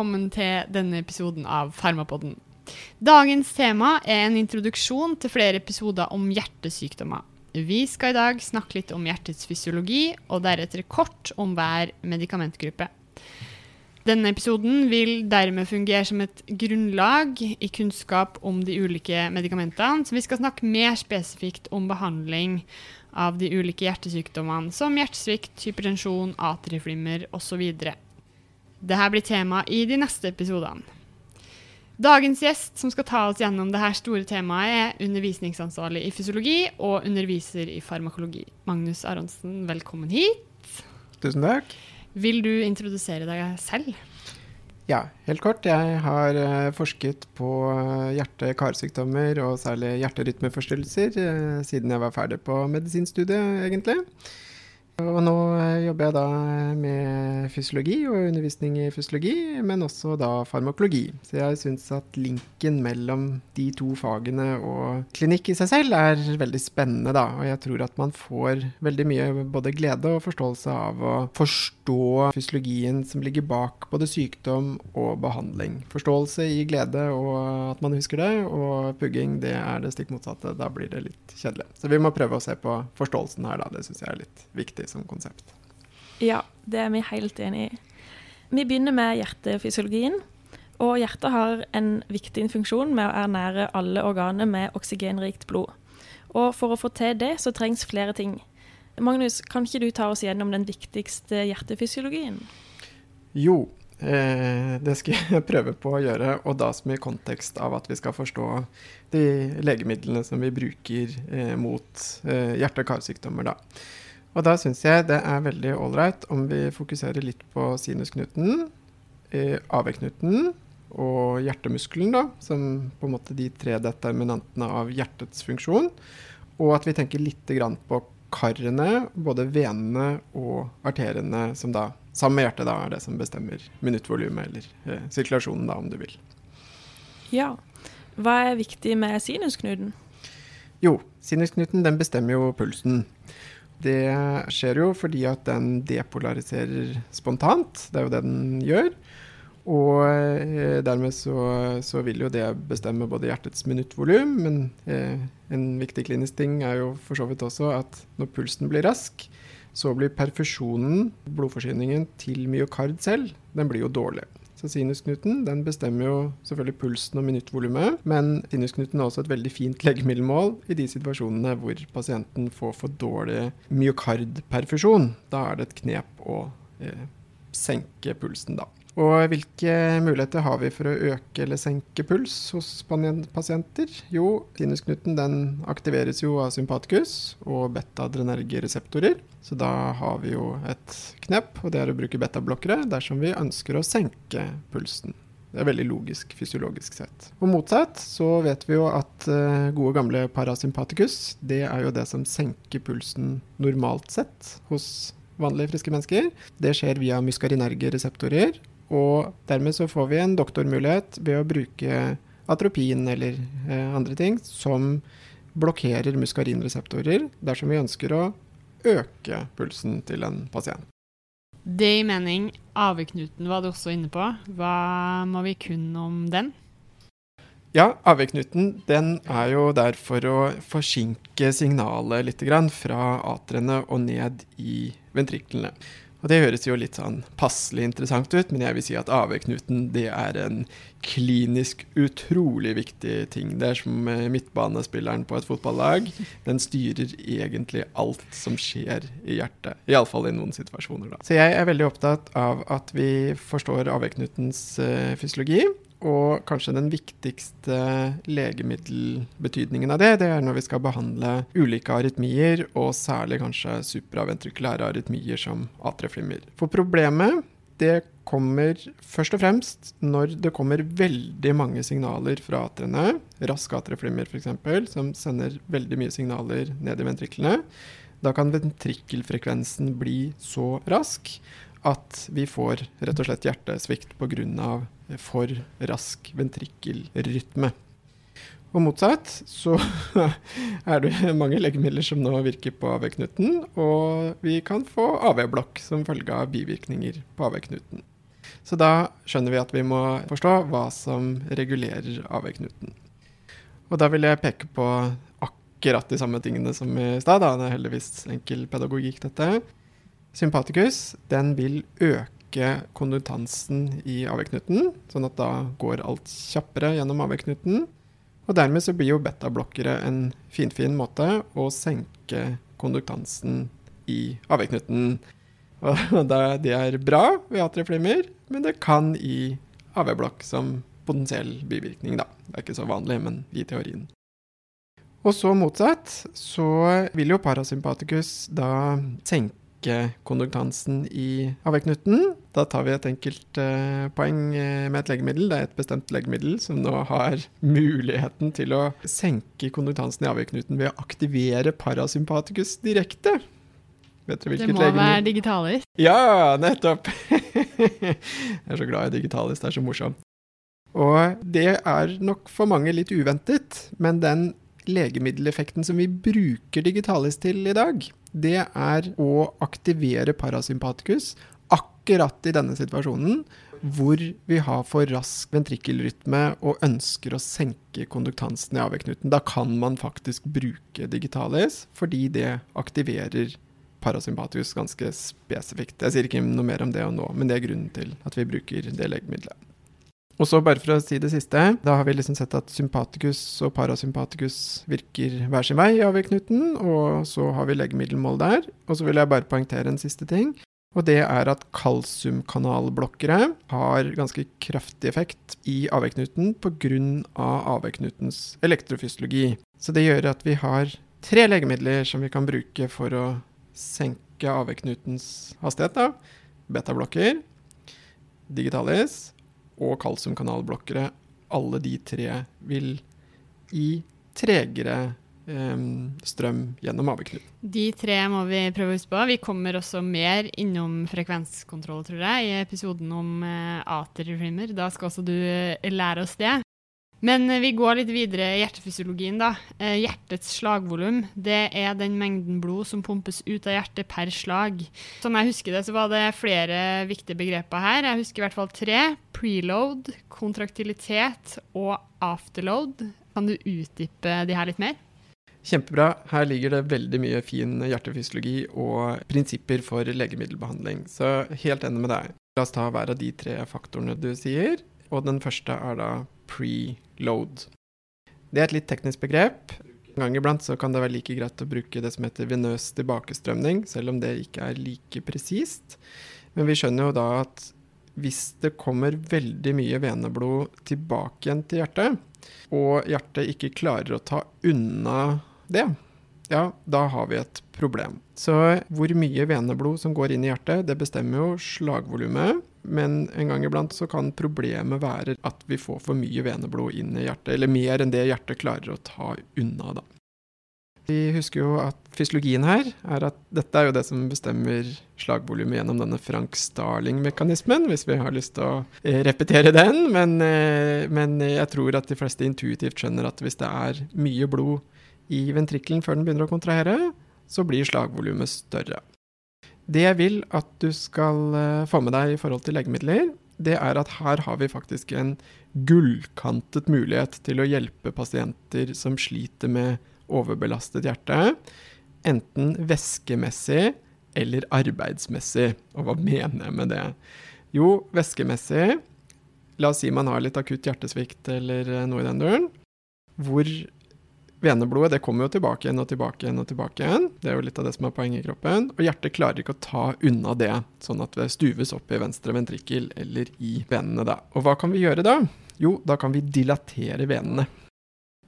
Velkommen til denne episoden av Farmapodden. Dagens tema er en introduksjon til flere episoder om hjertesykdommer. Vi skal i dag snakke litt om hjertets fysiologi, og deretter kort om hver medikamentgruppe. Denne episoden vil dermed fungere som et grunnlag i kunnskap om de ulike medikamentene, så vi skal snakke mer spesifikt om behandling av de ulike hjertesykdommene, som hjertesvikt, hypertensjon, atrieflimmer osv. Dette blir tema i de neste episodene. Dagens gjest som skal ta oss gjennom dette store temaet, er undervisningsansvarlig i fysiologi og underviser i farmakologi. Magnus Aronsen, velkommen hit. Tusen takk. Vil du introdusere deg selv? Ja, helt kort. Jeg har uh, forsket på uh, hjerte-karsykdommer og særlig hjerterytmeforstyrrelser uh, siden jeg var ferdig på medisinstudiet, egentlig. Og nå eh, jobber jeg da med fysiologi og undervisning i fysiologi, men også da farmakologi. Så jeg syns at linken mellom de to fagene og klinikk i seg selv er veldig spennende, da. Og jeg tror at man får veldig mye både glede og forståelse av å forstå fysiologien som ligger bak både sykdom og behandling. Forståelse i glede og at man husker det, og pugging det er det stikk motsatte. Da blir det litt kjedelig. Så vi må prøve å se på forståelsen her, da. Det syns jeg er litt viktig som konsept. Ja, det er vi helt enig i. Vi begynner med hjertefysiologien. Og hjertet har en viktig funksjon med å ernære alle organer med oksygenrikt blod. Og for å få til det, så trengs flere ting. Magnus, kan ikke du ta oss gjennom den viktigste hjertefysiologien? Jo, eh, det skal jeg prøve på å gjøre, og da som i kontekst av at vi skal forstå de legemidlene som vi bruker eh, mot eh, hjerte- og karsykdommer. da. Og da syns jeg det er veldig ålreit om vi fokuserer litt på sinusknuten, eh, AV-knuten og hjertemuskelen, da, som på en måte de tre determinantene av hjertets funksjon. Og at vi tenker litt på karene, både venene og arteriene, som da sammen med hjertet da, er det som bestemmer minuttvolumet, eller eh, sirkulasjonen, da, om du vil. Ja. Hva er viktig med sinusknuten? Jo, sinusknuten den bestemmer jo pulsen. Det skjer jo fordi at den depolariserer spontant. Det er jo det den gjør. Og eh, dermed så, så, vil jo det bestemme både hjertets minuttvolum, men eh, en viktig klinisk ting er jo for så vidt også at når pulsen blir rask, så blir perfusjonen, blodforsyningen, til myokard selv, den blir jo dårlig. Så sinusknuten den bestemmer jo selvfølgelig pulsen og minuttvolumet, men sinusknuten er også et veldig fint legemiddelmål i de situasjonene hvor pasienten får for dårlig myokardperfusjon. Da er det et knep å eh, senke pulsen, da. Og hvilke muligheter har vi for å øke eller senke puls hos pasienter? Jo, sinusknuten den aktiveres jo av sympatikus og beta-adrenergereseptorer. Så da har vi jo et knep, og det er å bruke betablokkere dersom vi ønsker å senke pulsen. Det er veldig logisk fysiologisk sett. Og motsatt så vet vi jo at uh, gode gamle parasympatikus, det er jo det som senker pulsen normalt sett hos vanlige friske mennesker. Det skjer via muskarinerge reseptorer, og dermed så får vi en doktormulighet ved å bruke atropin eller eh, andre ting som blokkerer muskarinreseptorer dersom vi ønsker å øke pulsen til en pasient. Det i mening AV-knuten var du også inne på. Hva må vi kunne om den? Ja, AV-knuten den er jo der for å forsinke signalet litt fra atrene og ned i ventriklene. Og det høres jo litt sånn passelig interessant ut, men jeg vil si at AV-knuten det er en klinisk utrolig viktig ting. Det er som midtbanespilleren på et fotballag. Den styrer egentlig alt som skjer i hjertet. Iallfall i noen situasjoner, da. Så jeg er veldig opptatt av at vi forstår AV-knutens uh, fysiologi. Og kanskje den viktigste legemiddelbetydningen av det, det er når vi skal behandle ulike arytmier, og særlig kanskje supraventrikulære arytmier som atrieflimmer. For problemet det kommer først og fremst når det kommer veldig mange signaler fra atriene, raske atrieflimmer f.eks., som sender veldig mye signaler ned i ventriklene. Da kan ventrikkelfrekvensen bli så rask at vi får rett og slett hjertesvikt pga. for rask ventrikkelrytme. Og motsatt så er det mange legemidler som nå virker på AV-knuten, og vi kan få AV-blokk som følge av bivirkninger på AV-knuten. Så da skjønner vi at vi må forstå hva som regulerer AV-knuten. Og da vil jeg peke på akkurat de samme tingene som i stad. Det er heldigvis enkel pedagogikk, dette. Sympatikus den vil øke konduktansen i AV-knuten, sånn at da går alt kjappere gjennom AV-knuten. Og dermed så blir jo betablokkere en finfin måte å senke konduktansen i AV-knuten. Og det er bra ved atrieflimmer, men det kan gi AV-blokk som potensiell bivirkning, da. Det er ikke så vanlig, men i teorien. Og så motsatt, så vil jo parasympatikus da senke konduktansen i AV-knuten. Da tar vi et enkelt uh, poeng eh, med et legemiddel. Det er et bestemt legemiddel som nå har muligheten til å senke konduktansen i AV-knuten ved å aktivere parasympatikus direkte. Vet dere hvilket legemiddel? Det må legemiddel? være digitalis. Ja, nettopp! jeg er så glad i digitalis, det er så morsomt. Og det er nok for mange litt uventet, men den legemiddeleffekten som vi bruker digitalis til i dag, det er å aktivere parasympatikus akkurat i denne situasjonen hvor vi har for rask ventrikkelrytme og ønsker å senke konduktansen i AV-knuten. Da kan man faktisk bruke digitalis, fordi det aktiverer parasympatikus ganske spesifikt. Jeg sier ikke noe mer om det nå, men det er grunnen til at vi bruker det legemiddelet. Og så bare for å si det siste, da har vi liksom sett at sympatikus og parasympatikus virker hver sin vei i AV-knuten, og så har vi legemiddelmål der. Og så vil jeg bare poengtere en siste ting. Og det er at kalsiumkanalblokkere har ganske kraftig effekt i AV-knuten pga. AV-knutens elektrofysiologi. Så det gjør at vi har tre legemidler som vi kan bruke for å senke AV-knutens hastighet. Betablokker, digitalis og kalsiumkanalblokkere, alle de tre vil gi tregere um, strøm gjennom AV-knuten. De tre må vi prøve å huske på. Vi kommer også mer innom frekvenskontroll, tror jeg, i episoden om uh, atrieflimmer. Da skal også du uh, lære oss det. Men eh, vi går litt videre i hjertefysiologien, da. Eh, hjertets slagvolum, det er den mengden blod som pumpes ut av hjertet per slag. Sånn jeg husker det, så var det flere viktige begreper her. Jeg husker i hvert fall tre. Preload, kontraktilitet og afterload. Kan du utdype de her litt mer? Kjempebra. Her ligger det veldig mye fin hjertefysiologi og prinsipper for legemiddelbehandling. Så helt enig med deg. La oss ta hver av de tre faktorene du sier. Og den første er da preload. Det er et litt teknisk begrep. En gang iblant så kan det være like greit å bruke det som heter venøs tilbakestrømning, selv om det ikke er like presist. Men vi skjønner jo da at hvis det kommer veldig mye veneblod tilbake igjen til hjertet, og hjertet ikke klarer å ta unna det, ja, da har vi et problem. Så hvor mye veneblod som går inn i hjertet, det bestemmer jo slagvolumet. Men en gang iblant så kan problemet være at vi får for mye veneblod inn i hjertet, eller mer enn det hjertet klarer å ta unna, da. Vi husker jo at fysiologien her er at dette er jo det som bestemmer slagvolumet gjennom denne Frank Starling-mekanismen, hvis vi har lyst til å eh, repetere den. Men, eh, men, jeg tror at de fleste intuitivt skjønner at hvis det er mye blod i ventrikkelen før den begynner å kontrahere, så blir slagvolumet større. Det jeg vil at du skal eh, få med deg i forhold til legemidler, det er at her har vi faktisk en gullkantet mulighet til å hjelpe pasienter som sliter med overbelastet hjerte, enten væskemessig eller arbeidsmessig. Og hva mener jeg med det? Jo, væskemessig La oss si man har litt akutt hjertesvikt eller eh, noe i den duren. Hvor veneblodet det kommer jo tilbake igjen og tilbake igjen og tilbake igjen. Det er jo litt av det som er poenget i kroppen. Og hjertet klarer ikke å ta unna det, sånn at det stuves opp i venstre ventrikkel eller i venene. da. Og hva kan vi gjøre da? Jo, da kan vi dilatere venene.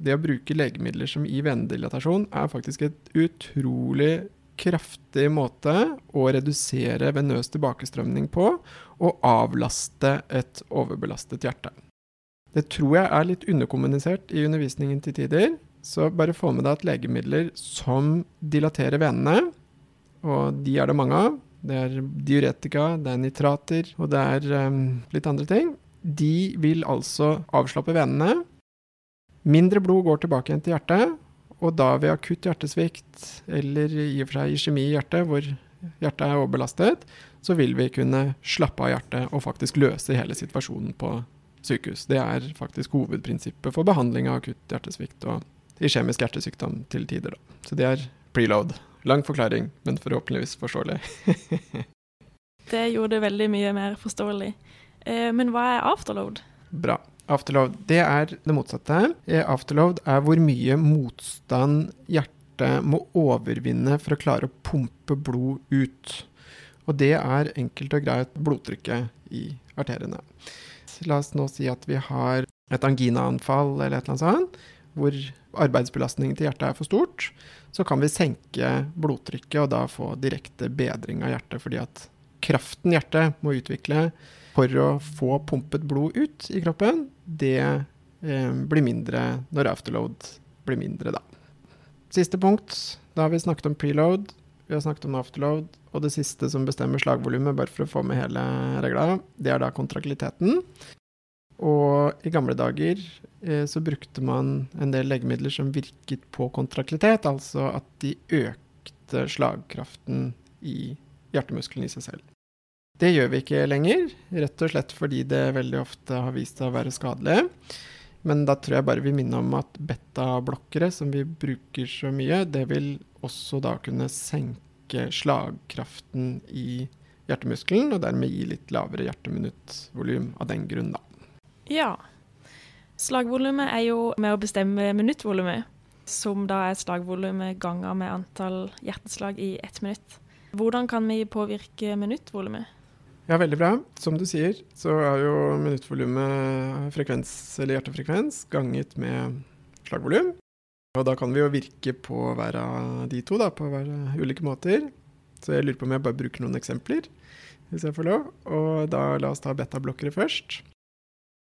Det å bruke legemidler som i venedilatasjon er faktisk et utrolig kraftig måte å redusere venøs tilbakestrømning på, og avlaste et overbelastet hjerte. Det tror jeg er litt underkommunisert i undervisningen til tider. Så bare få med deg at legemidler som dilaterer venene, og de er det mange av, det er diuretika, det er nitrater og det er um, litt andre ting, de vil altså avslappe venene. Mindre blod går tilbake igjen til hjertet, og da ved akutt hjertesvikt, eller i og for seg iskjemi i hjertet, hvor hjertet er overbelastet, så vil vi kunne slappe av hjertet og faktisk løse hele situasjonen på sykehus. Det er faktisk hovedprinsippet for behandling av akutt hjertesvikt og iskjemisk hjertesykdom til tider. Da. Så det er preload. Lang forklaring, men forhåpentligvis forståelig. det gjorde det veldig mye mer forståelig. Eh, men hva er afterload? Bra. Afterload, det er det motsatte. Eh, afterload er hvor mye motstand hjertet må overvinne for å klare å pumpe blod ut. Og det er enkelt og greit blodtrykket i arteriene. La oss nå si at vi har et anginaanfall eller et eller annet sånt, hvor arbeidsbelastningen til hjertet er for stort, så kan vi senke blodtrykket og da få direkte bedring av hjertet, fordi at kraften hjertet må utvikle for å få pumpet blod ut i kroppen, det eh, blir mindre når afterload blir mindre, da. Siste punkt. Da har vi snakket om preload, vi har snakket om afterload, og det siste som bestemmer slagvolumet, bare for å få med hele regla, det er da kontraktiliteten. Og i gamle dager eh, så brukte man en del legemidler som virket på kontraktivitet, altså at de økte slagkraften i hjertemuskelen i seg selv. Det gjør vi ikke lenger, rett og slett fordi det veldig ofte har vist seg å være skadelig. Men da tror jeg bare vi minner om at betablokkere, som vi bruker så mye, det vil også da kunne senke slagkraften i hjertemuskelen, og dermed gi litt lavere hjerteminuttvolum av den grunn, da. Ja. Slagvolumet er jo med å bestemme minuttvolumet, som da er slagvolumet ganger med antall hjerteslag i ett minutt. Hvordan kan vi påvirke minuttvolumet? Ja, veldig bra. Som du sier, så er jo minuttvolumet frekvens, eller hjertefrekvens, ganget med slagvolum. Og da kan vi jo virke på hver av de to, da, på hver ulike måter. Så jeg lurer på om jeg bare bruker noen eksempler, hvis jeg får lov. Og da la oss ta betablokkere først.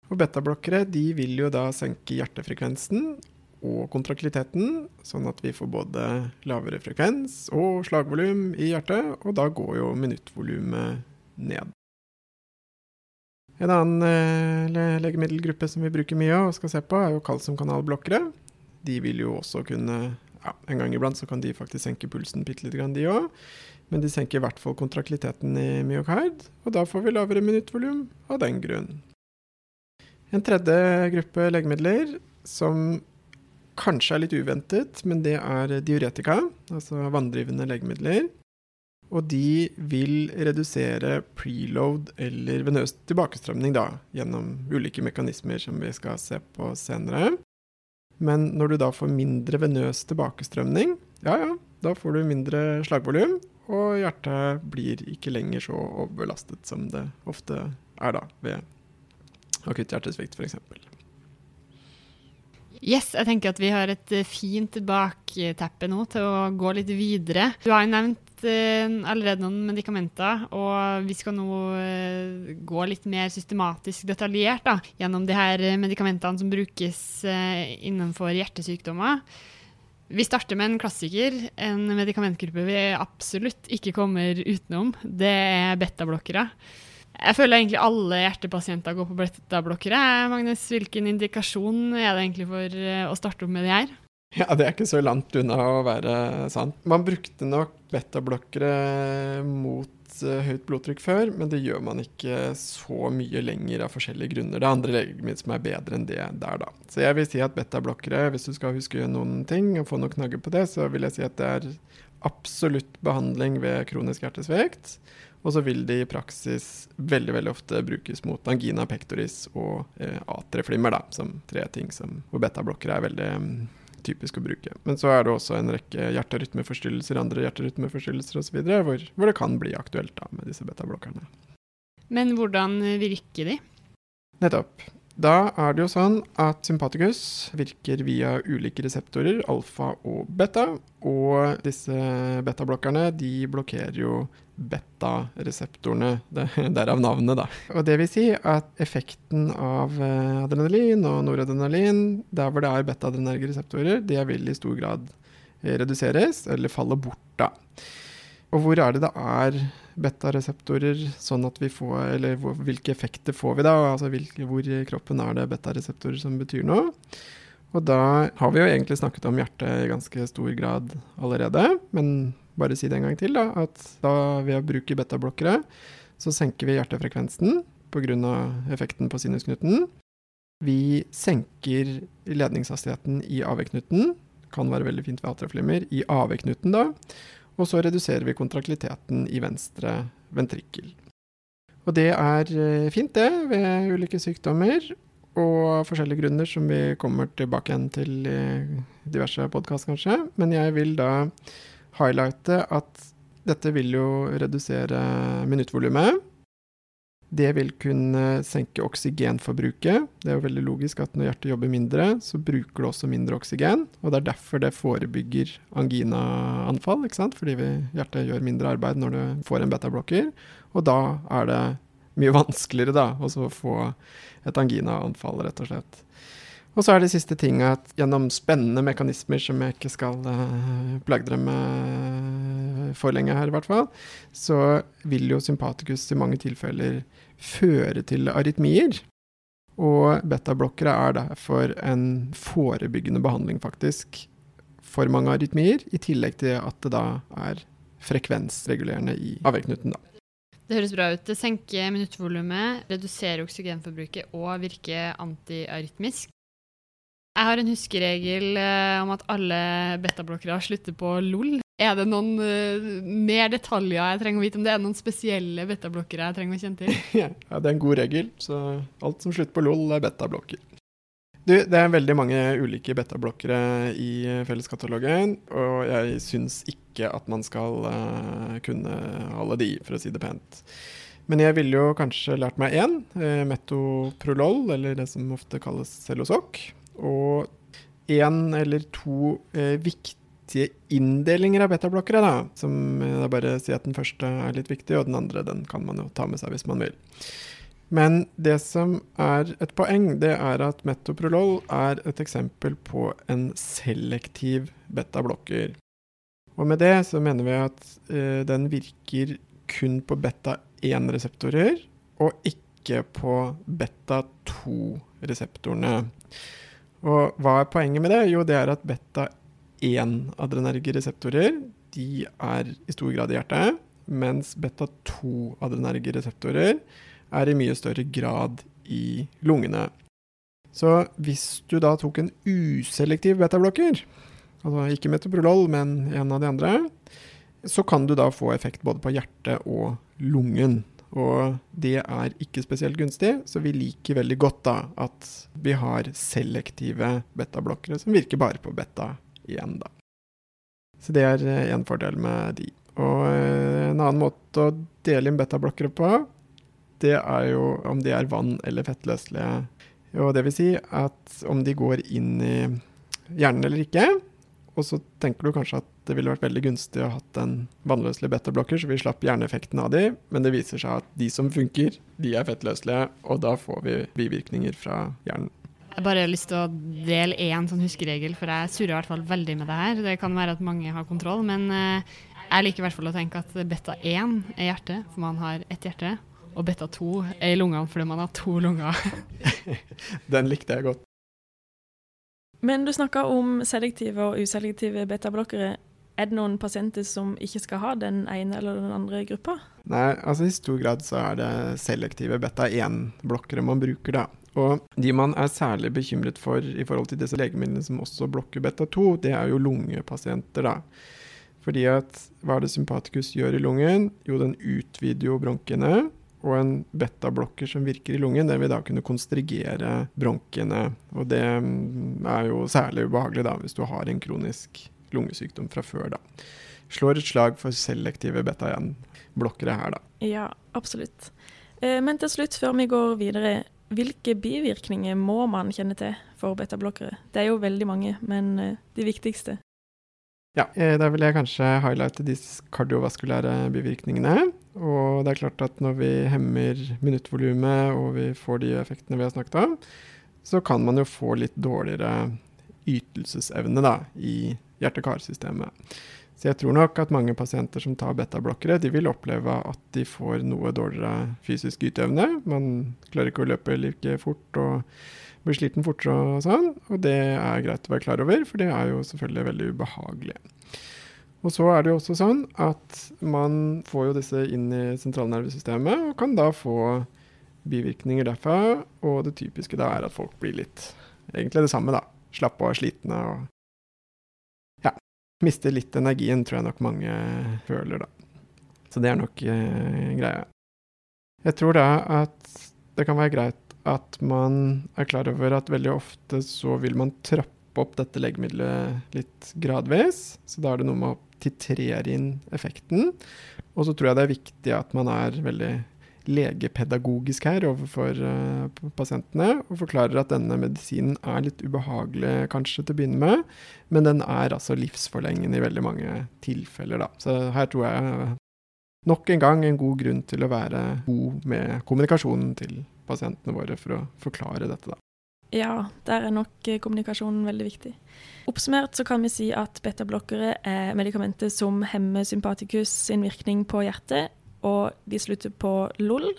Og betablokkere de vil jo da senke hjertefrekvensen og kontraktiliteten, sånn at vi får både lavere frekvens og slagvolum i hjertet, og da går jo minuttvolumet ned. En annen eh, legemiddelgruppe som vi bruker mye av og skal se på, er jo kalsiumkanalblokkere. De vil jo også kunne ja, En gang iblant så kan de faktisk senke pulsen bitte lite grann, de òg. Men de senker i hvert fall kontraktiliteten i myokard, og da får vi lavere minuttvolum av den grunn. En tredje gruppe legemidler som kanskje er litt uventet, men det er diuretika, altså vanndrivende legemidler. Og de vil redusere preload eller venøs tilbakestrømning da, gjennom ulike mekanismer som vi skal se på senere. Men når du da får mindre venøs tilbakestrømning, ja ja, da får du mindre slagvolum, og hjertet blir ikke lenger så overbelastet som det ofte er da ved akutt hjertesvikt f.eks. Yes, jeg tenker at vi har et eh, fint bakteppe nå til å gå litt videre. Du har jo nevnt eh, allerede noen medikamenter, og vi skal nå eh, gå litt mer systematisk detaljert da, gjennom de her medikamentene som brukes innenfor hjertesykdommer. Vi starter med en klassiker, en medikamentgruppe vi absolutt ikke kommer utenom. Det er betablokkere. Jeg føler egentlig alle hjertepasienter går på beta-blokkere. Magnus, hvilken indikasjon er det egentlig for eh, å starte opp med de her? Ja, Det er ikke så langt unna å være sant. Man brukte nok beta-blokkere mot uh, høyt blodtrykk før, men det gjør man ikke så mye lenger av forskjellige grunner. Det er andre legemidler som er bedre enn det der, da. Så jeg vil si at beta-blokkere, hvis du skal huske noen ting og få noen knagger på det, så vil jeg si at det er absolutt behandling ved kronisk hjertesvekt. Og så vil de i praksis veldig veldig ofte brukes mot angina pectoris og eh, atrieflimmer, da, som tre ting som, hvor betablokker er veldig um, typisk å bruke. Men så er det også en rekke hjerterytmeforstyrrelser, andre hjerterytmeforstyrrelser osv., hvor, hvor det kan bli aktuelt da, med disse betablokkerne. Men hvordan virker de? Nettopp. Da er det jo sånn at sympatikus virker via ulike reseptorer, alfa og beta. Og disse betablokkerne de blokkerer jo beta-reseptorene, derav navnet, da. Og det vil si at effekten av eh, adrenalin og noradrenalin, der hvor det er beta-adrenerge reseptorer, det vil i stor grad eh, reduseres, eller falle bort, da. Og hvor er det det er beta-reseptorer, sånn at vi får Eller hvilke effekter får vi da? Altså hvilke, hvor i kroppen er det beta-reseptorer som betyr noe? Og da har vi jo egentlig snakket om hjertet i ganske stor grad allerede. Men bare si det en gang til, da, at da ved å bruke betablokkere, så senker vi hjertefrekvensen pga. effekten på sinusknuten. Vi senker ledningshastigheten i AV-knuten, kan være veldig fint ved atrieflimmer, i AV-knuten da. Og så reduserer vi kontraktiliteten i venstre ventrikkel. Og det er eh, fint, det, ved ulike sykdommer og forskjellige grunner som vi kommer tilbake igjen til i diverse podkast, kanskje. Men jeg vil da highlighte at dette vil jo redusere minuttvolumet. Det vil kunne senke oksygenforbruket. Det er jo veldig logisk at når hjertet jobber mindre, så bruker det også mindre oksygen. Og det er derfor det forebygger anginaanfall, ikke sant? fordi hjertet gjør mindre arbeid når du får en betablokker. Og da er det mye vanskeligere da, å få et anginaanfall, rett og slett. Og så er det siste ting at gjennom spennende mekanismer som jeg ikke skal uh, plage dere med for lenge her, i hvert fall, så vil jo sympatikus i mange tilfeller føre til arytmier. Og betablokkere er derfor en forebyggende behandling, faktisk, for mange arytmier, i tillegg til at det da er frekvensregulerende i AV-knuten, da. Det høres bra ut. Det senker minuttvolumet, reduserer oksygenforbruket og virker antiarytmisk. Jeg har en huskeregel uh, om at alle betablokkere slutter på LOL. Er det noen uh, mer detaljer jeg trenger å vite om det? Er noen spesielle betablokkere jeg trenger å kjenne til? ja, det er en god regel. Så alt som slutter på LOL, er betablokker. Du, det er veldig mange ulike betablokkere i eh, felleskatalogen, og jeg syns ikke at man skal uh, kunne alle de, for å si det pent. Men jeg ville jo kanskje lært meg én, metoprolol, eller det som ofte kalles Cellosok og én eller to eh, viktige inndelinger av betablokkere. da, som eh, bare sier at Den første er litt viktig, og den andre den kan man jo ta med seg hvis man vil. Men det som er et poeng, det er at metoprolol er et eksempel på en selektiv betablokker. Og med det så mener vi at eh, den virker kun på beta-1-reseptorer, og ikke på beta-2-reseptorene. Og hva er poenget med det? Jo, det er at beta-1-adrenerge reseptorer de er i stor grad i hjertet, mens beta-2-adrenerge reseptorer er i mye større grad i lungene. Så hvis du da tok en uselektiv betablokker, altså ikke metoprolol, men en av de andre, så kan du da få effekt både på hjertet og lungen. Og det er ikke spesielt gunstig, så vi liker veldig godt da at vi har selektive betablokkere som virker bare på beta igjen, da. Så det er én eh, fordel med de. Og eh, en annen måte å dele inn betablokkere på, det er jo om de er vann- eller fettløselige. Og det vil si at om de går inn i hjernen eller ikke. Og så tenker du kanskje at det ville vært veldig gunstig å ha hatt en vannløselig betablokker, så vi slapp hjerneeffekten av de, men det viser seg at de som funker, de er fettløselige, og da får vi bivirkninger fra hjernen. Jeg bare har lyst til å dele én sånn huskeregel, for jeg surrer i hvert fall veldig med det her. Det kan være at mange har kontroll, men eh, jeg liker i hvert fall å tenke at beta 1 er hjertet, for man har ett hjerte. Og beta 2 er i lungene fordi man har to lunger. Den likte jeg godt. Men du snakka om selektive og uselektive betablokkere. Er det noen pasienter som ikke skal ha den ene eller den andre gruppa? Nei, altså i stor grad så er det selektive beta-1-blokkere man bruker, da. Og de man er særlig bekymret for i forhold til disse legemidlene som også blokker beta-2, det er jo lungepasienter, da. Fordi at hva er det sympatikus gjør i lungen? Jo, den utvider jo bronkene. Og en betablokker som virker i lungen, det vil da kunne konstrigere bronkene. Og det mm, er jo særlig ubehagelig da, hvis du har en kronisk lungesykdom fra før, da. Slår et slag for selektive beta-1-blokkere her, da. Ja, absolutt. Eh, men til slutt, før vi går videre, hvilke bivirkninger må man kjenne til for betablokkere? Det er jo veldig mange, men eh, de viktigste? Ja, eh, da vil jeg kanskje highlighte de kardiovaskulære bivirkningene. Og det er klart at når vi hemmer minuttvolumet og vi får de effektene vi har snakket om, så kan man jo få litt dårligere ytelsesevne da, i hjerte-karsystemet. Så jeg tror nok at mange pasienter som tar betablokkere, de vil oppleve at de får noe dårligere fysisk yteevne. Man klarer ikke å løpe like fort og blir sliten fortere og sånn. Og det er greit å være klar over, for det er jo selvfølgelig veldig ubehagelig. Og så er det jo også sånn at man får jo disse inn i sentralnervesystemet, og kan da få bivirkninger derfra. Og det typiske da er at folk blir litt egentlig det samme, da. Slappe av, slitne og mister litt energien, tror jeg nok mange føler, da. Så det er nok eh, greia. Jeg tror da at det kan være greit at man er klar over at veldig ofte så vil man trappe opp dette legemiddelet litt gradvis. Så da er det noe med å titrere inn effekten. Og så tror jeg det er viktig at man er veldig legepedagogisk her overfor uh, pasientene, og forklarer at denne medisinen er litt ubehagelig kanskje til å begynne med, men den er altså livsforlengende i veldig mange tilfeller, da. Så her tror jeg nok en gang en god grunn til å være god med kommunikasjonen til pasientene våre for å forklare dette, da. Ja, der er nok eh, kommunikasjonen veldig viktig. Oppsummert så kan vi si at betablokkere er medikamenter som hemmer sympatikus sin virkning på hjertet, og de slutter på LOL.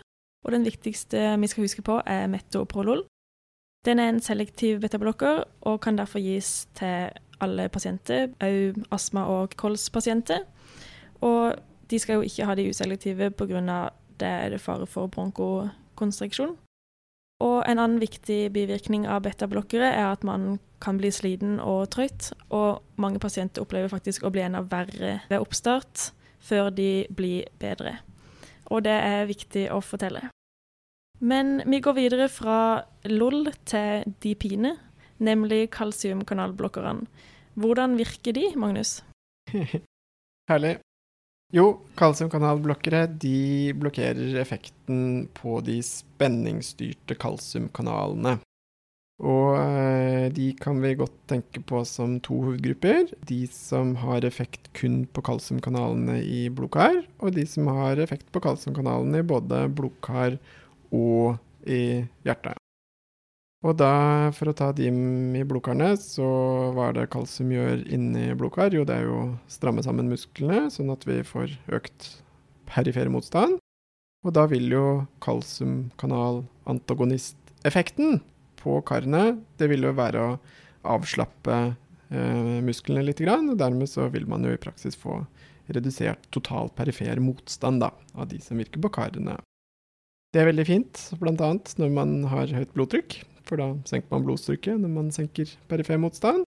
Og den viktigste vi skal huske på, er metoprolol. Den er en selektiv betablokker og kan derfor gis til alle pasienter, òg astma- og kolspasienter. Og de skal jo ikke ha de uselektive pga. det er det fare for bronkokonstriksjon. Og en annen viktig bivirkning av betablokkere er at man kan bli sliten og trøtt, og mange pasienter opplever faktisk å bli enda verre ved oppstart før de blir bedre. Og det er viktig å fortelle. Men vi går videre fra LOL til dipine, nemlig kalsiumkanalblokkerne. Hvordan virker de, Magnus? Herlig. Jo, kalsiumkanalblokkere de blokkerer effekten på de spenningsstyrte kalsiumkanalene. Og eh, de kan vi godt tenke på som to hovedgrupper. De som har effekt kun på kalsiumkanalene i blodkar, og de som har effekt på kalsiumkanalene i både blodkar og i hjertet. Og da, for å ta de i blodkarene, så hva er det kalsium gjør inni blodkar? Jo, det er jo å stramme sammen musklene, sånn at vi får økt perifer motstand. Og da vil jo kalsiumkanalantagonisteffekten på karene, det vil jo være å avslappe eh, musklene litt, grann, og dermed så vil man jo i praksis få redusert total perifer motstand da, av de som virker på karene. Det er veldig fint, bl.a. når man har høyt blodtrykk for da senker man blodtrykket når man senker perifer motstand.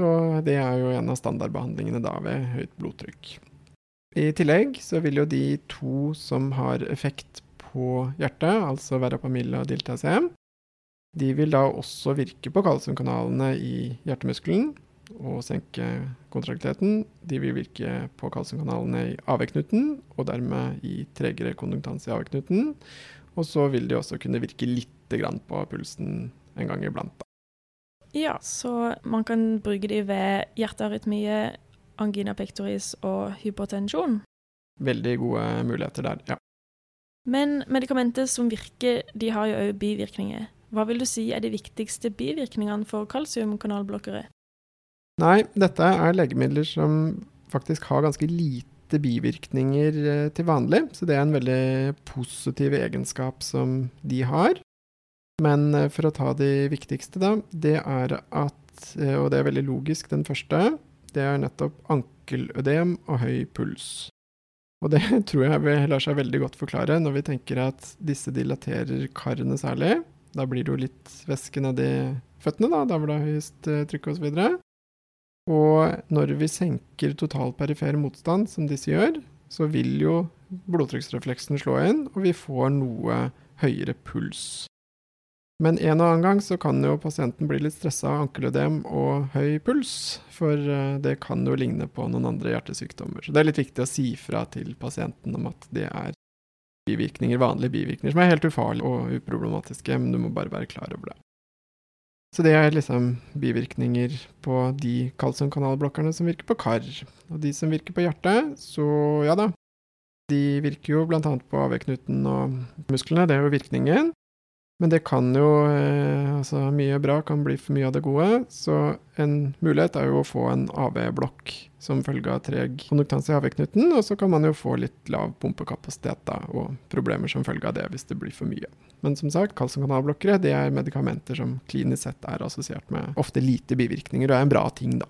Og det er jo en av standardbehandlingene da ved høyt blodtrykk. I tillegg så vil jo de to som har effekt på hjertet, altså verapamil og diltiazem, de vil da også virke på kalsiumkanalene i hjertemuskelen og senke kontraktiliteten. De vil virke på kalsiumkanalene i AV-knuten, og dermed i tregere konduktans i AV-knuten. Og så vil de også kunne virke litt på pulsen en gang iblant. Da. Ja, så man kan bruke de ved hjertearytmie, angina pectoris og hypotensjon. Veldig gode muligheter der, ja. Men medikamenter som virker, de har jo òg bivirkninger. Hva vil du si er de viktigste bivirkningene for kalsiumkanalblokkere? Nei, dette er legemidler som faktisk har ganske lite bivirkninger eh, til vanlig, så det er en veldig positiv egenskap som de har. Men eh, for å ta de viktigste, da, det er at, eh, og det er veldig logisk, den første, det er nettopp ankelødem og høy puls. Og det tror jeg lar seg veldig godt forklare når vi tenker at disse dilaterer karene særlig. Da blir det jo litt væske nedi føttene, da, der hvor det er høyest trykk osv. Og når vi senker total perifer motstand, som disse gjør, så vil jo blodtrykksrefleksen slå inn, og vi får noe høyere puls. Men en og annen gang så kan jo pasienten bli litt stressa av ankelødem og høy puls, for eh, det kan jo ligne på noen andre hjertesykdommer. Så det er litt viktig å si fra til pasienten om at det er bivirkninger, vanlige bivirkninger som er helt ufarlige og uproblematiske, men du må bare være klar over det. Så det er liksom bivirkninger på de kalsiumkanalblokkerne som virker på kar. Og de som virker på hjertet, så ja da. De virker jo bl.a. på AV-knuten og musklene, det er jo virkningen. Men det kan jo eh, Altså, mye bra kan bli for mye av det gode. Så en mulighet er jo å få en AV-blokk som følge av treg konduktanse i AV-knuten. Og så kan man jo få litt lav pumpekapasitet da, og problemer som følge av det hvis det blir for mye. Men som sagt, kalsiumkanalblokkere det er medikamenter som klinisk sett er assosiert med ofte lite bivirkninger, og er en bra ting, da.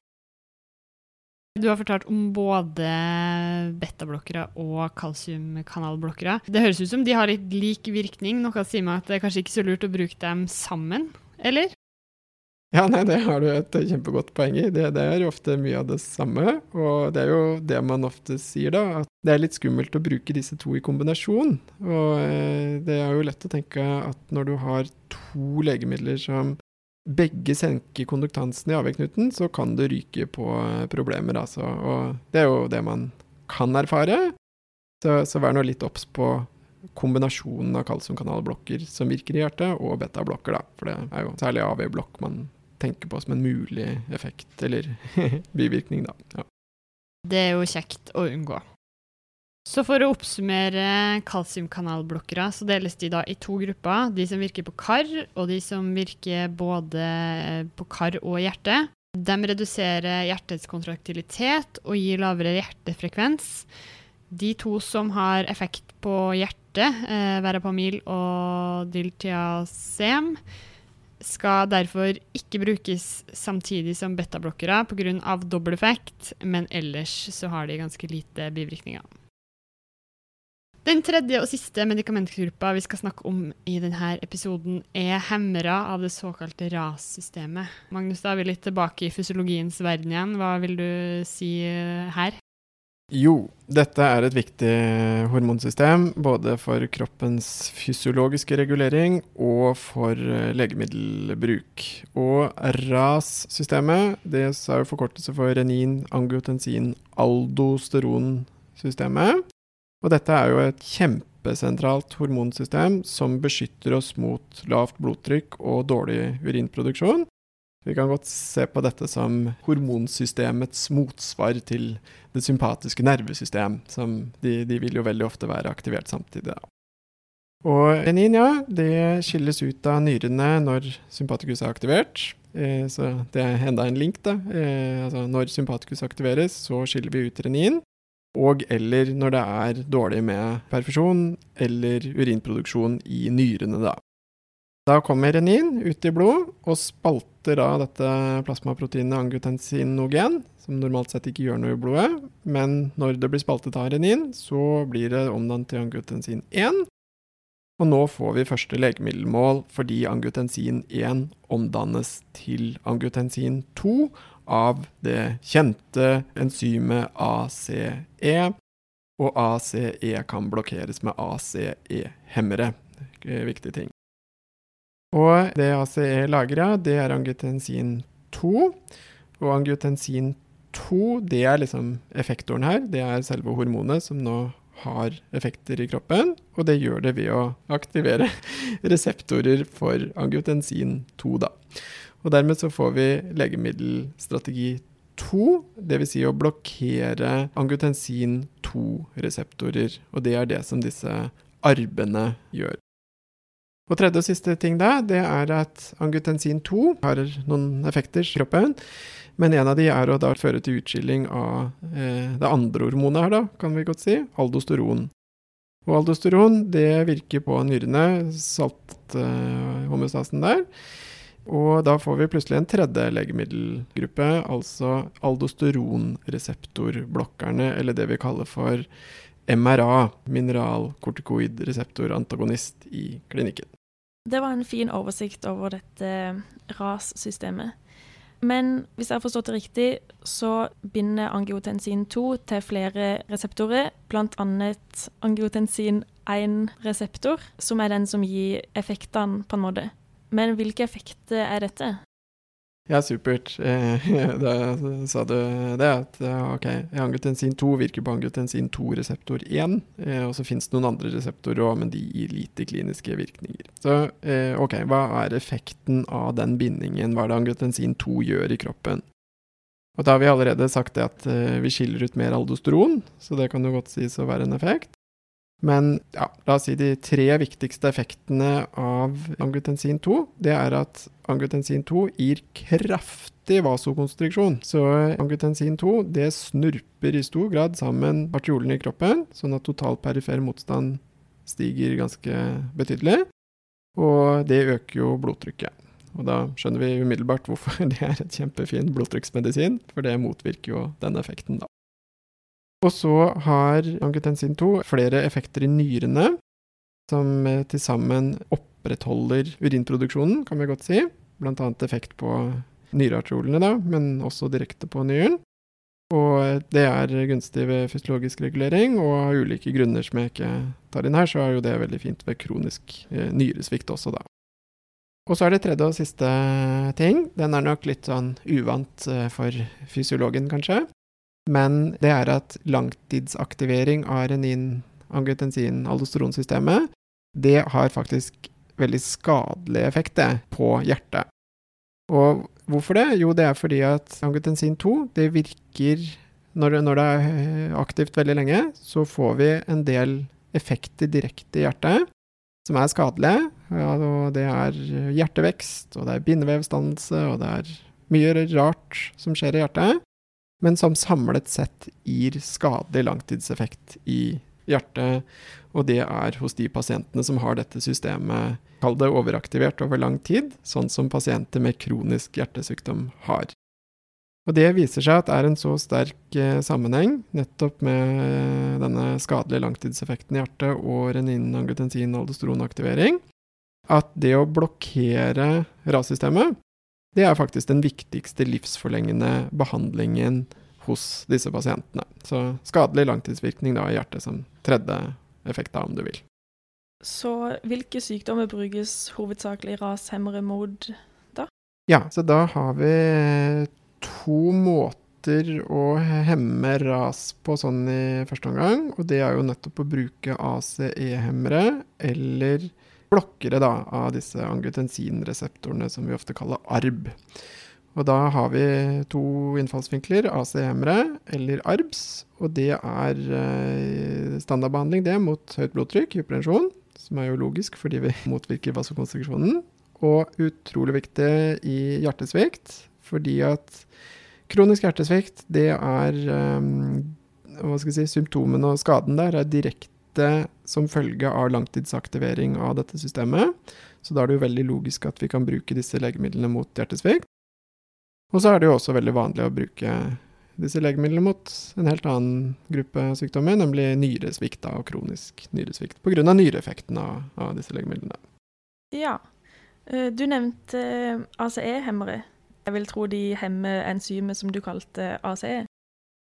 Du har fortalt om både betablokkere og kalsiumkanalblokkere. Det høres ut som de har litt lik virkning. Noe sier meg at det er kanskje ikke så lurt å bruke dem sammen, eller? Ja, nei, det har du et kjempegodt poeng i. Det, det, er ofte mye av det samme. Og det er jo det man ofte sier, da. At det er litt skummelt å bruke disse to i kombinasjon. Og eh, det er jo lett å tenke at når du har to legemidler som begge senker konduktansen i AV-knuten, så kan det ryke på eh, problemer, altså. Og det er jo det man kan erfare. Så, så vær nå litt obs på kombinasjonen av kalsiumkanalblokker som virker i hjertet, og betablokker, da. For det er jo særlig AV-blokk man tenker på som en mulig effekt, eller bivirkning, da. Ja. Det er jo kjekt å unngå. Så for å oppsummere kalsiumkanalblokkere, så deles de da i to grupper. De som virker på kar, og de som virker både på kar og hjerte. De reduserer hjertets kontraktilitet og gir lavere hjertefrekvens. De to som har effekt på hjertet, eh, verapamil og diltiazem, skal derfor ikke brukes samtidig som betablokkere pga. dobbel effekt, men ellers så har de ganske lite bivirkninger. Den tredje og siste medikamentgruppa vi skal snakke om i denne episoden, er hemmere av det såkalte RAS-systemet. Magnus, da er vi litt tilbake i fysiologiens verden igjen. Hva vil du si her? Jo, dette er et viktig hormonsystem både for kroppens fysiologiske regulering og for eh, legemiddelbruk. Og RAS-systemet, det er jo forkortelse for renin, angiotensin, aldosteron-systemet. Og dette er jo et kjempesentralt hormonsystem som beskytter oss mot lavt blodtrykk og dårlig urinproduksjon. Vi kan godt se på dette som hormonsystemets motsvar til det sympatiske nervesystem, som de, de vil jo veldig ofte være aktivert samtidig. Og renin, ja, det skilles ut av nyrene når sympatikus er aktivert. Eh, så det er enda en link, da. Eh, altså når sympatikus aktiveres, så skiller vi ut renin. Og eller når det er dårlig med perfusjon eller urinproduksjon i nyrene, da. Da kommer renin ut i blod og spalter av dette plasmaproteinet angiotensinogen, som normalt sett ikke gjør noe i blodet. Men når det blir spaltet av renin, så blir det omdannet til angiotensin 1. Og nå får vi første legemiddelmål fordi angiotensin 1 omdannes til angiotensin 2 av det kjente enzymet ACE. Og ACE kan blokkeres med ACE-hemmere. Viktig ting. Og det ACE lagrer, det er angiotensin 2. Og angiotensin 2, det er liksom effektoren her. Det er selve hormonet som nå har effekter i kroppen. Og det gjør det ved å aktivere reseptorer for angiotensin 2, da. Og dermed så får vi legemiddelstrategi 2, dvs. Si å blokkere angiotensin 2-reseptorer. Og det er det som disse arbene gjør. Og tredje og siste ting da, det er at angiotensin 2 har noen effekter i kroppen. Men en av de er å da føre til utskilling av eh, det andre hormonet her, da, kan vi godt si, aldosteron. Og aldosteron det virker på nyrene, salthomostasen eh, der. Og da får vi plutselig en tredje legemiddelgruppe, altså aldosteronreseptorblokkerne, eller det vi kaller for MRA, mineralkortikoidreseptorantagonist, i klinikken. Det var en fin oversikt over dette RAS-systemet. Men hvis jeg har forstått det riktig, så binder angiotensin 2 til flere reseptorer, bl.a. angiotensin 1-reseptor, som er den som gir effektene, på en måte. Men hvilke effekter er dette? Ja, supert. Eh, da sa du det, at ok, angiotensin 2 virker på angiotensin 2-reseptor 1. Eh, og så finnes det noen andre reseptorer òg, men de gir lite kliniske virkninger. Så eh, ok, hva er effekten av den bindingen? Hva er det angiotensin 2 gjør i kroppen? Og da har vi allerede sagt det at vi skiller ut mer aldosteron, så det kan jo godt sies å være en effekt. Men ja, la oss si de tre viktigste effektene av angiotensin 2, det er at angiotensin 2 gir kraftig vasokonstriksjon. Så angiotensin 2 det snurper i stor grad sammen artiolene i kroppen, sånn at total perifer motstand stiger ganske betydelig. Og det øker jo blodtrykket. Og da skjønner vi umiddelbart hvorfor det er et kjempefin blodtrykksmedisin, for det motvirker jo den effekten, da. Og så har angiotensin 2 flere effekter i nyrene, som eh, til sammen opprettholder urinproduksjonen, kan vi godt si. Annet effekt på nyrearteriolene, men også direkte på nyren. Og det er gunstig ved fysiologisk regulering, og av ulike grunner som jeg ikke tar inn her, så er jo det veldig fint ved kronisk eh, nyresvikt også, da. Og så er det tredje og siste ting. Den er nok litt sånn uvant eh, for fysiologen, kanskje. Men det er at langtidsaktivering av renin-angiotensin-aldosteronsystemet, det har faktisk veldig skadelig effekt, det, på hjertet. Og Hvorfor det? Jo, det er fordi at angiotensin 2 det virker når, når, det er eh, aktivt veldig lenge, så får vi en del effekter direkte i hjertet som er skadelige. Ja, det er hjertevekst, og det er bindevevsdannelse, og det er mye rart som skjer i hjertet, men som samlet sett gir skadelig langtidseffekt i hjertet. Og det er hos de pasientene som har dette systemet, kall det overaktivert over lang tid, sånn som pasienter med kronisk hjertesykdom har. Og det viser seg at det er en så sterk eh, sammenheng nettopp med denne skadelige langtidseffekten i hjertet og renin-angiotensin-aldosteronaktivering, at det å blokkere RAS-systemet, det er faktisk den viktigste livsforlengende behandlingen hos disse pasientene. Så skadelig langtidsvirkning da i hjertet som tredje effekt, da, om du vil. Så hvilke sykdommer brukes hovedsakelig rashemmere mot da? Ja, så da har vi to måter å hemme ras på sånn i første omgang. Og det er jo nettopp å bruke ACE-hemmere eller blokkere da, av disse angiotensinreseptorene som vi ofte kaller ARB. Og da har vi to innfallsvinkler, ACM-ere eller ARBS. Og det er eh, standardbehandling det mot høyt blodtrykk, hypertensjon, som er jo logisk fordi vi motvirker vasokonstruksjonen. Og utrolig viktig i hjertesvikt, fordi at kronisk hjertesvikt, det er um, Hva skal jeg si, symptomene og skaden der er direkte som følge av langtidsaktivering av dette systemet. Så da er det jo veldig logisk at vi kan bruke disse legemidlene mot hjertesvikt. Og så er det jo også veldig vanlig å bruke disse legemidlene mot en helt annen gruppe sykdommer, nemlig nyresvikt og kronisk nyresvikt, pga. nyreeffekten av, av, disse legemidlene. Ja. Eh, du nevnte eh, ACE-hemmere. Jeg vil tro de hemmer enzymet som du kalte ACE,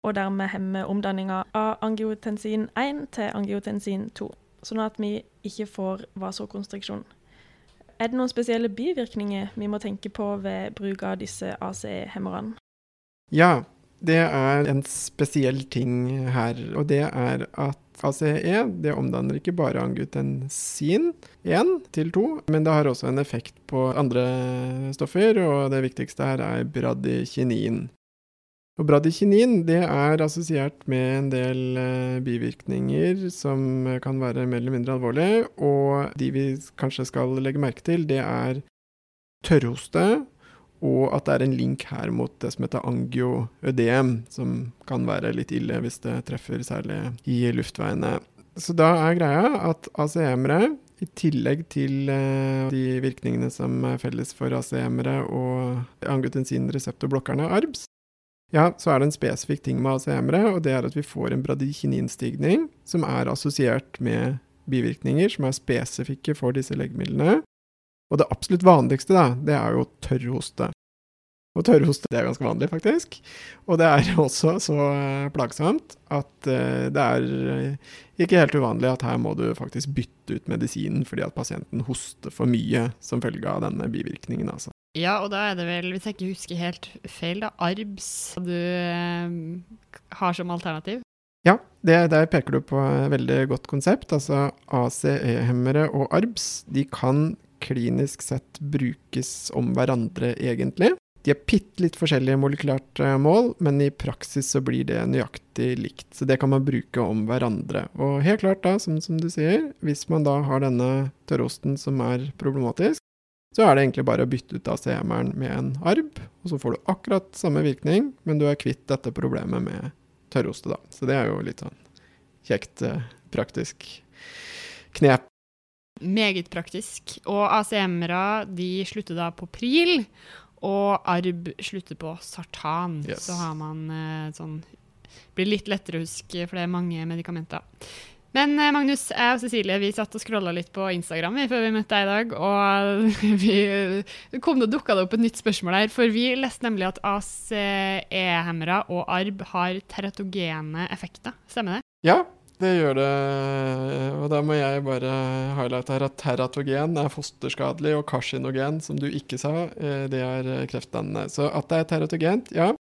og dermed hemmer omdanninga av angiotensin 1 til angiotensin 2, sånn at vi ikke får vasokonstriksjon. Er det noen spesielle bivirkninger vi må tenke på ved bruk av disse ACE-hemmerne? Ja, det er en spesiell ting her, og det er at ACE det omdanner ikke bare angutensin 1 til 2, men det har også en effekt på andre stoffer, og det viktigste her er bradykinin. Og bradykinin det er assosiert med en del eh, bivirkninger som kan være mer eller mindre alvorlige, og de vi kanskje skal legge merke til, det er tørrhoste, og at det er en link her mot det som heter angioødem, som kan være litt ille hvis det treffer særlig i luftveiene. Så da er greia at ACM-ere, i tillegg til eh, de virkningene som er felles for ACM-ere og angiotensinreseptorblokkerne ARBS, ja, så er det en spesifikk ting med ACM-ere, og det er at vi får en bradykininstigning som er assosiert med bivirkninger som er spesifikke for disse legemidlene. Og det absolutt vanligste, da, det er jo tørrhoste. Og tørrhoste det er ganske vanlig, faktisk. Og det er også så eh, plagsomt at uh, det er eh, ikke helt uvanlig at her må du faktisk bytte ut medisinen fordi at pasienten hoster for mye som følge av denne bivirkningen. altså. Ja, og da er det vel, hvis jeg ikke husker helt feil, da, ARBS du eh, har som alternativ? Ja, det, der peker du på et veldig godt konsept. Altså ACE-hemmere og ARBS de kan klinisk sett brukes om hverandre, egentlig. De er bitte litt forskjellige molekylært eh, mål, men i praksis så blir det nøyaktig likt. Så det kan man bruke om hverandre. Og helt klart da, som, som du sier, hvis man da har denne tørrosten som er problematisk, så er det egentlig bare å bytte ut ACM-eren med en arb, og så får du akkurat samme virkning, men du er kvitt dette problemet med tørroste, da. Så det er jo litt sånn kjekt, eh, praktisk knep. Meget praktisk. Og ACM-ere de slutter da på pril, og arb slutter på sartan. Yes. Så har man eh, sånn Blir litt lettere å huske, for det er mange medikamenter. Men eh, Magnus, jeg og Cecilie vi satt og scrolla litt på Instagram før vi møtte deg i dag. Og vi, kom det dukka opp et nytt spørsmål her. For vi leste nemlig at ACE-hemmere og ARB har teratogene effekter. Stemmer det? Ja, det gjør det. Og da må jeg bare highlighte her at teratogen er fosterskadelig, og karsinogen, som du ikke sa, eh, det er kreftdannende. Så at det er teratogent, ja.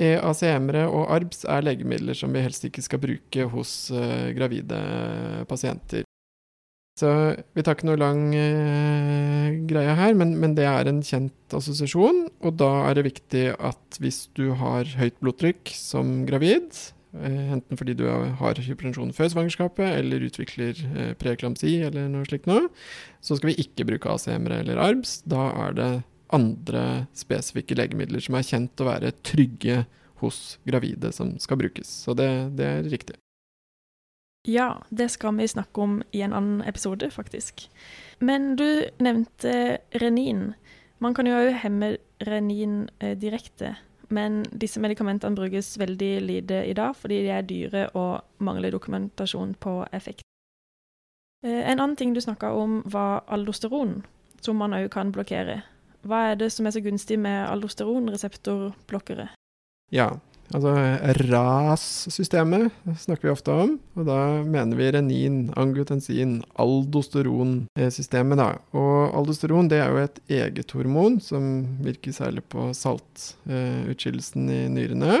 Eh, ACM-ere og ARBS er legemidler som vi helst ikke skal bruke hos eh, gravide pasienter. Så vi tar ikke noe lang eh, greie her, men, men det er en kjent assosiasjon. Og da er det viktig at hvis du har høyt blodtrykk som gravid, eh, enten fordi du har hypertensjon før svangerskapet eller utvikler eh, preeklamsi eller noe slikt noe, så skal vi ikke bruke ACM-ere eller ARBS. Da er det andre spesifikke legemidler som er kjent å være trygge hos gravide som skal brukes. Så det, det er riktig. Ja, det skal vi snakke om i en annen episode, faktisk. Men du nevnte renin. Man kan jo òg hemme renin eh, direkte, men disse medikamentene brukes veldig lite i dag fordi de er dyre og mangler dokumentasjon på effekt. Eh, en annen ting du snakka om, var aldosteron, som man òg kan blokkere. Hva er det som er så gunstig med aldosteronreseptorblokkere? Ja, altså RAS-systemet snakker vi ofte om, og da mener vi renin, angiotensin, aldosteron-systemet, da. Og aldosteron det er jo et eget hormon som virker særlig på saltutskillelsen i nyrene,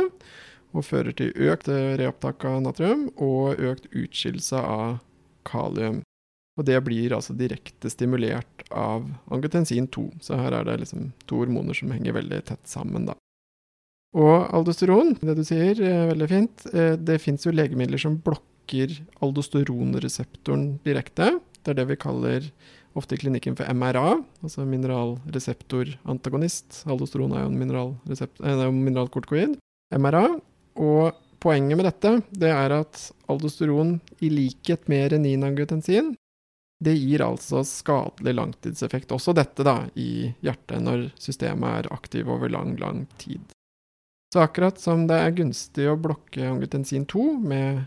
og fører til økt reopptak av natrium og økt utskillelse av kalium. Og det blir altså direkte stimulert av angiotensin 2. Så her er det liksom to hormoner som henger veldig tett sammen, da. Og aldosteron, det du sier, er veldig fint. Eh, det fins jo legemidler som blokker aldosteronreseptoren direkte. Det er det vi kaller ofte i klinikken for MRA, altså mineralreseptorantagonist. Aldosteron er jo en eh, mineralkortikoid. MRA. Og poenget med dette det er at aldosteron, i likhet med reninangiotensin, det gir altså skadelig langtidseffekt, også dette da, i hjertet når systemet er aktiv over lang, lang tid. Så akkurat som det er gunstig å blokke angiotensin 2 med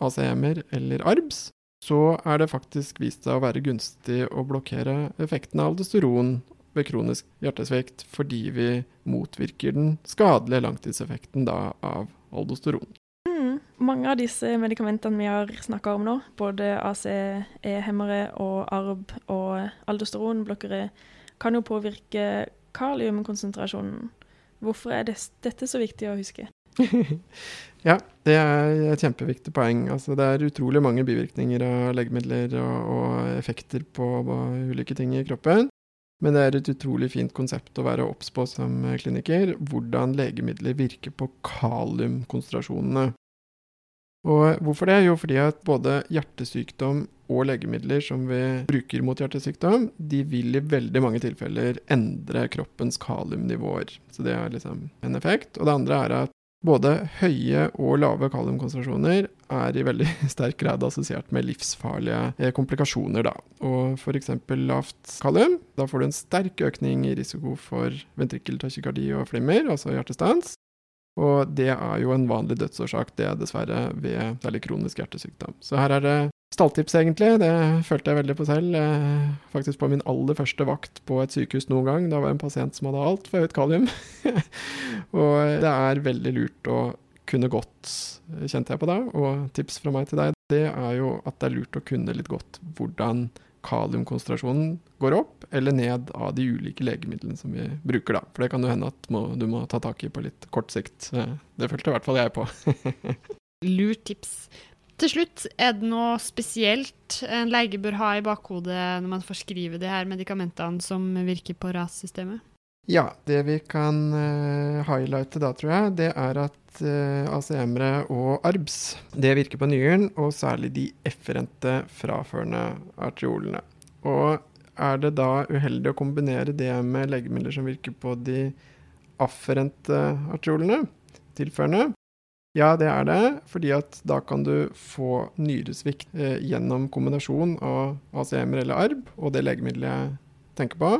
ACM-er eller ARBS, så er det faktisk vist seg å være gunstig å blokkere effekten av aldosteron ved kronisk hjertesvikt, fordi vi motvirker den skadelige langtidseffekten da av aldosteron. Mange av disse medikamentene vi har snakka om nå, både ACE-hemmere og ARB og aldosteronblokkere, kan jo påvirke kaliumkonsentrasjonen. Hvorfor er det, dette så viktig å huske? ja, det er et kjempeviktig poeng. Altså, det er utrolig mange bivirkninger av legemidler og, og effekter på, på ulike ting i kroppen. Men det er et utrolig fint konsept å være obs på som kliniker. Hvordan legemidler virker på kaliumkonsentrasjonene. Og hvorfor det? Jo, fordi at både hjertesykdom og legemidler som vi bruker mot hjertesykdom, de vil i veldig mange tilfeller endre kroppens kaliumnivåer. Så det er liksom en effekt. Og det andre er at både høye og lave kaliumkonsentrasjoner er i veldig sterk grad assosiert med livsfarlige eh, komplikasjoner. Da. Og f.eks. lavt kalium. Da får du en sterk økning i risiko for ventrikkeltachykardi og flimmer, altså hjertestans. Og det er jo en vanlig dødsårsak, det er dessverre ved særlig kronisk hjertesykdom. Så her er det stalltips, egentlig. Det følte jeg veldig på selv. Eh, faktisk på min aller første vakt på et sykehus noen gang. Da var jeg en pasient som hadde altfor høyt kalium. og det er veldig lurt å kunne godt, kjente jeg på da, og tips fra meg til deg, det er jo at det er lurt å kunne litt godt hvordan kaliumkonsentrasjonen går opp eller ned av de ulike legemidlene som vi bruker. da. For det kan jo hende at må, du må ta tak i på litt kort sikt. Det følte i hvert fall jeg på. Lurt tips. Til slutt, er det noe spesielt en lege bør ha i bakhodet når man forskriver de her medikamentene som virker på RAS-systemet? Ja, det vi kan uh, highlighte da, tror jeg, det er at uh, ACM-ere og ARBS det virker på nyren, og særlig de efferente fraførende arteriolene. Og er det da uheldig å kombinere det med legemidler som virker på de afferente arteriolene, tilførende, Ja, det er det, fordi at da kan du få nyresvikt eh, gjennom kombinasjon av ACM-er eller ARB og det legemiddelet jeg tenker på,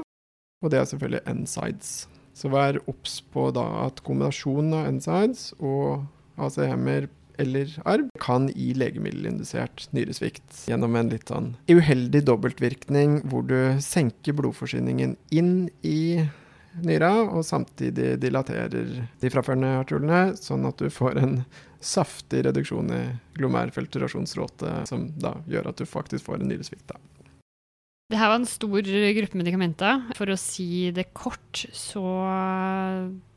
og det er selvfølgelig N-sides. Så vær obs på da at kombinasjonen av N-sides og ACM-er eller arv kan gi legemiddelindusert nyresvikt gjennom en litt sånn uheldig dobbeltvirkning hvor du senker blodforsyningen inn i nyra, og samtidig dilaterer de fraførende arteriolene, sånn at du får en saftig reduksjon i glomerfiltrasjonsråte, som da gjør at du faktisk får en nyresvikt. da. Det her var en stor gruppe medikamenter. For å si det kort, så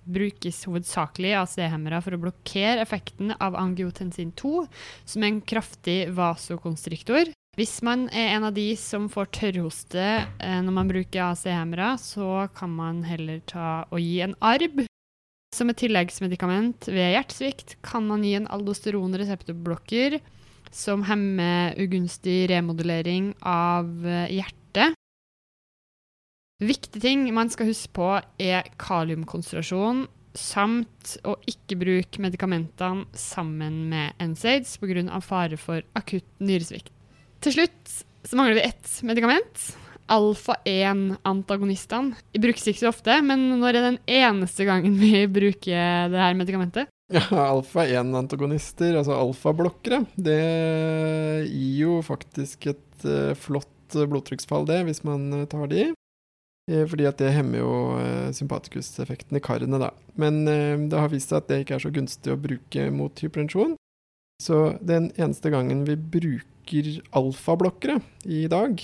brukes hovedsakelig AC-hemmere for å blokkere effekten av angiotensin 2, som er en kraftig vasokonstriktor. Hvis man er en av de som får tørrhoste eh, når man bruker AC-hemmere, så kan man heller ta og gi en ARB. Som et tilleggsmedikament ved hjertesvikt kan man gi en aldosteron-reseptorblokker som hemmer ugunstig remodulering av eh, hjertet. Viktige ting man skal huske på, er kaliumkonsentrasjon samt å ikke bruke medikamentene sammen med NSAIDs pga. fare for akutt nyresvikt. Til slutt så mangler vi ett medikament. Alfa-1-antagonistene. De brukes ikke så ofte, men når er den eneste gangen vi bruker det her medikamentet? Ja, alfa-1-antagonister, altså alfablokkere, det gir jo faktisk et uh, flott blodtrykksfall, det, hvis man uh, tar de. Eh, fordi at det hemmer jo sympatikuseffekten i karene, da. Men det har vist seg at det ikke er så gunstig å bruke mot hypertensjon. Så den eneste gangen vi bruker alfablokkere i dag,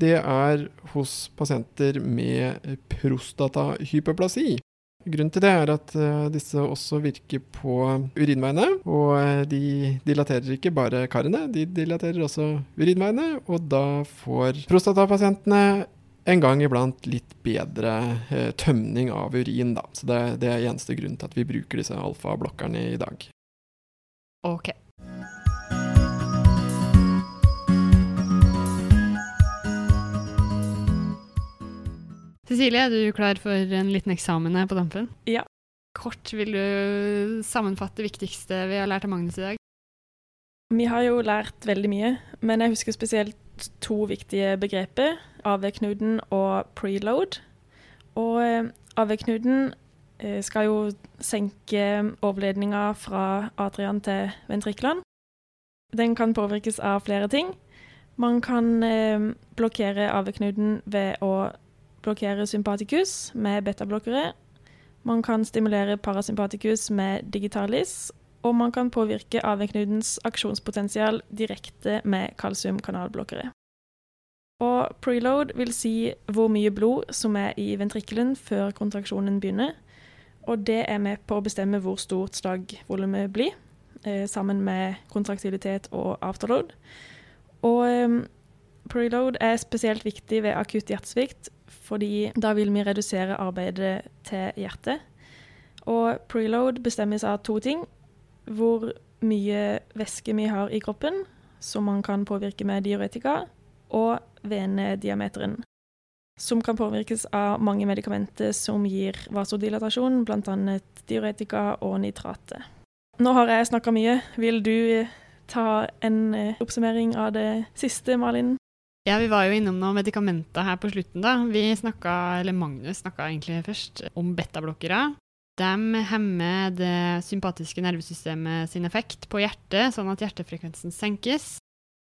det er hos pasienter med prostatahyperplasi. Grunnen til det er at uh, disse også virker på urinveiene. Og uh, de dilaterer ikke bare karene, de dilaterer også urinveiene. Og da får prostatapasientene en gang iblant litt bedre uh, tømning av urin, da. Så det, er eneste grunn til at vi bruker disse alfablokkerne i dag. Ok. Cecilie, er du klar for en liten eksamen her på dampen? Ja. Kort, vil du sammenfatte det viktigste vi har lært av Magnus i dag? Vi har jo lært veldig mye, men jeg husker spesielt to viktige begreper. AV-knuten og preload. Og eh, AV-knuten eh, skal jo senke overledninga fra atrian til ventriklene. Den kan påvirkes av flere ting. Man kan eh, blokkere AV-knuten ved å blokkere sympatikus med betablokkere. Man kan stimulere parasympatikus med digitalis. Og man kan påvirke AV-knutens aksjonspotensial direkte med kalsiumkanalblokkere. Og preload vil si hvor mye blod som er i ventrikkelen før kontraksjonen begynner. Og det er med på å bestemme hvor stort slagvolumet blir, eh, sammen med kontraktilitet og afterload. Og eh, preload er spesielt viktig ved akutt hjertesvikt, fordi da vil vi redusere arbeidet til hjertet. Og preload bestemmes av to ting. Hvor mye væske vi har i kroppen, som man kan påvirke med diuretika, og venediameteren, som kan påvirkes av mange medikamenter som gir vasodilatasjon, bl.a. diuretika og nitrate. Nå har jeg snakka mye. Vil du ta en eh, oppsummering av det siste, Malin? Ja, vi var jo innom noen medikamenter her på slutten, da. Vi snakka, eller Magnus snakka egentlig først, om betablokkere. De hemmer det sympatiske nervesystemet sin effekt på hjertet, sånn at hjertefrekvensen senkes.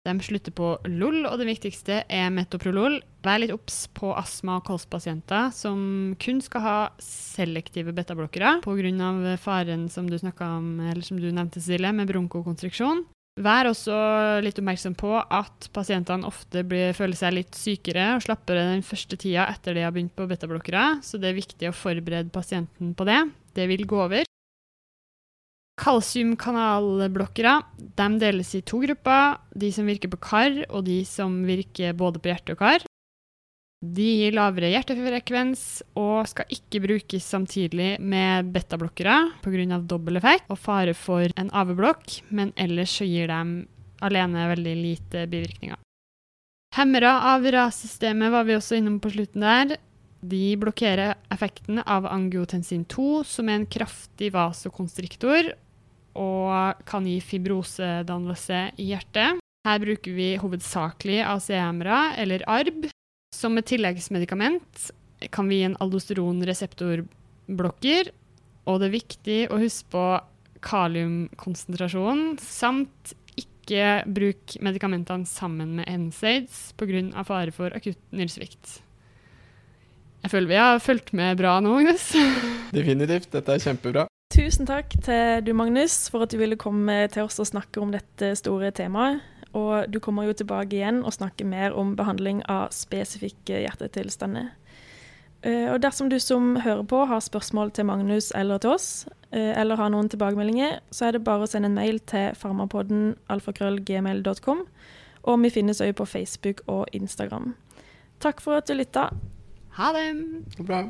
De slutter på LOL, og det viktigste er metoprolol. Vær litt obs på astma- og kolspasienter som kun skal ha selektive betablokkere pga. faren som du, om, eller som du nevnte, Cecilie, med bronkokonstriksjon. Vær også litt oppmerksom på at pasientene ofte blir, føler seg litt sykere og slappere den første tida etter de har begynt på betablokkere, så det er viktig å forberede pasienten på det. Det vil gå over. Kalsiumkanalblokkere deles i to grupper. De som virker på kar, og de som virker både på hjerte og kar. De gir lavere hjertefrekvens og skal ikke brukes samtidig med betablokkere pga. dobbel effekt og fare for en AV-blokk, men ellers så gir de alene veldig lite bivirkninger. Hemmere av RAS-systemet var vi også innom på slutten der. De blokkerer effekten av angiotensin 2, som er en kraftig vasokonstriktor. og kan gi fibrosedannelse i hjertet. Her bruker vi hovedsakelig ACM-ere eller ARB. Som et tilleggsmedikament kan vi gi en aldosteronreseptorblokker, og det er viktig å huske på kaliumkonsentrasjonen, samt ikke bruk medikamentene sammen med NSAIDs pga. fare for akutt nyresvikt. Jeg føler vi har fulgt med bra nå, Agnes. Definitivt. Dette er kjempebra. Tusen takk til du, Magnus, for at du ville komme til oss og snakke om dette store temaet. Og du kommer jo tilbake igjen og snakker mer om behandling av spesifikke hjertetilstander. Eh, og dersom du som hører på har spørsmål til Magnus eller til oss, eh, eller har noen tilbakemeldinger, så er det bare å sende en mail til farmapodden alfakrøllgmail.com. Og vi finnes òg på Facebook og Instagram. Takk for at du lytta. Ha det! Bra.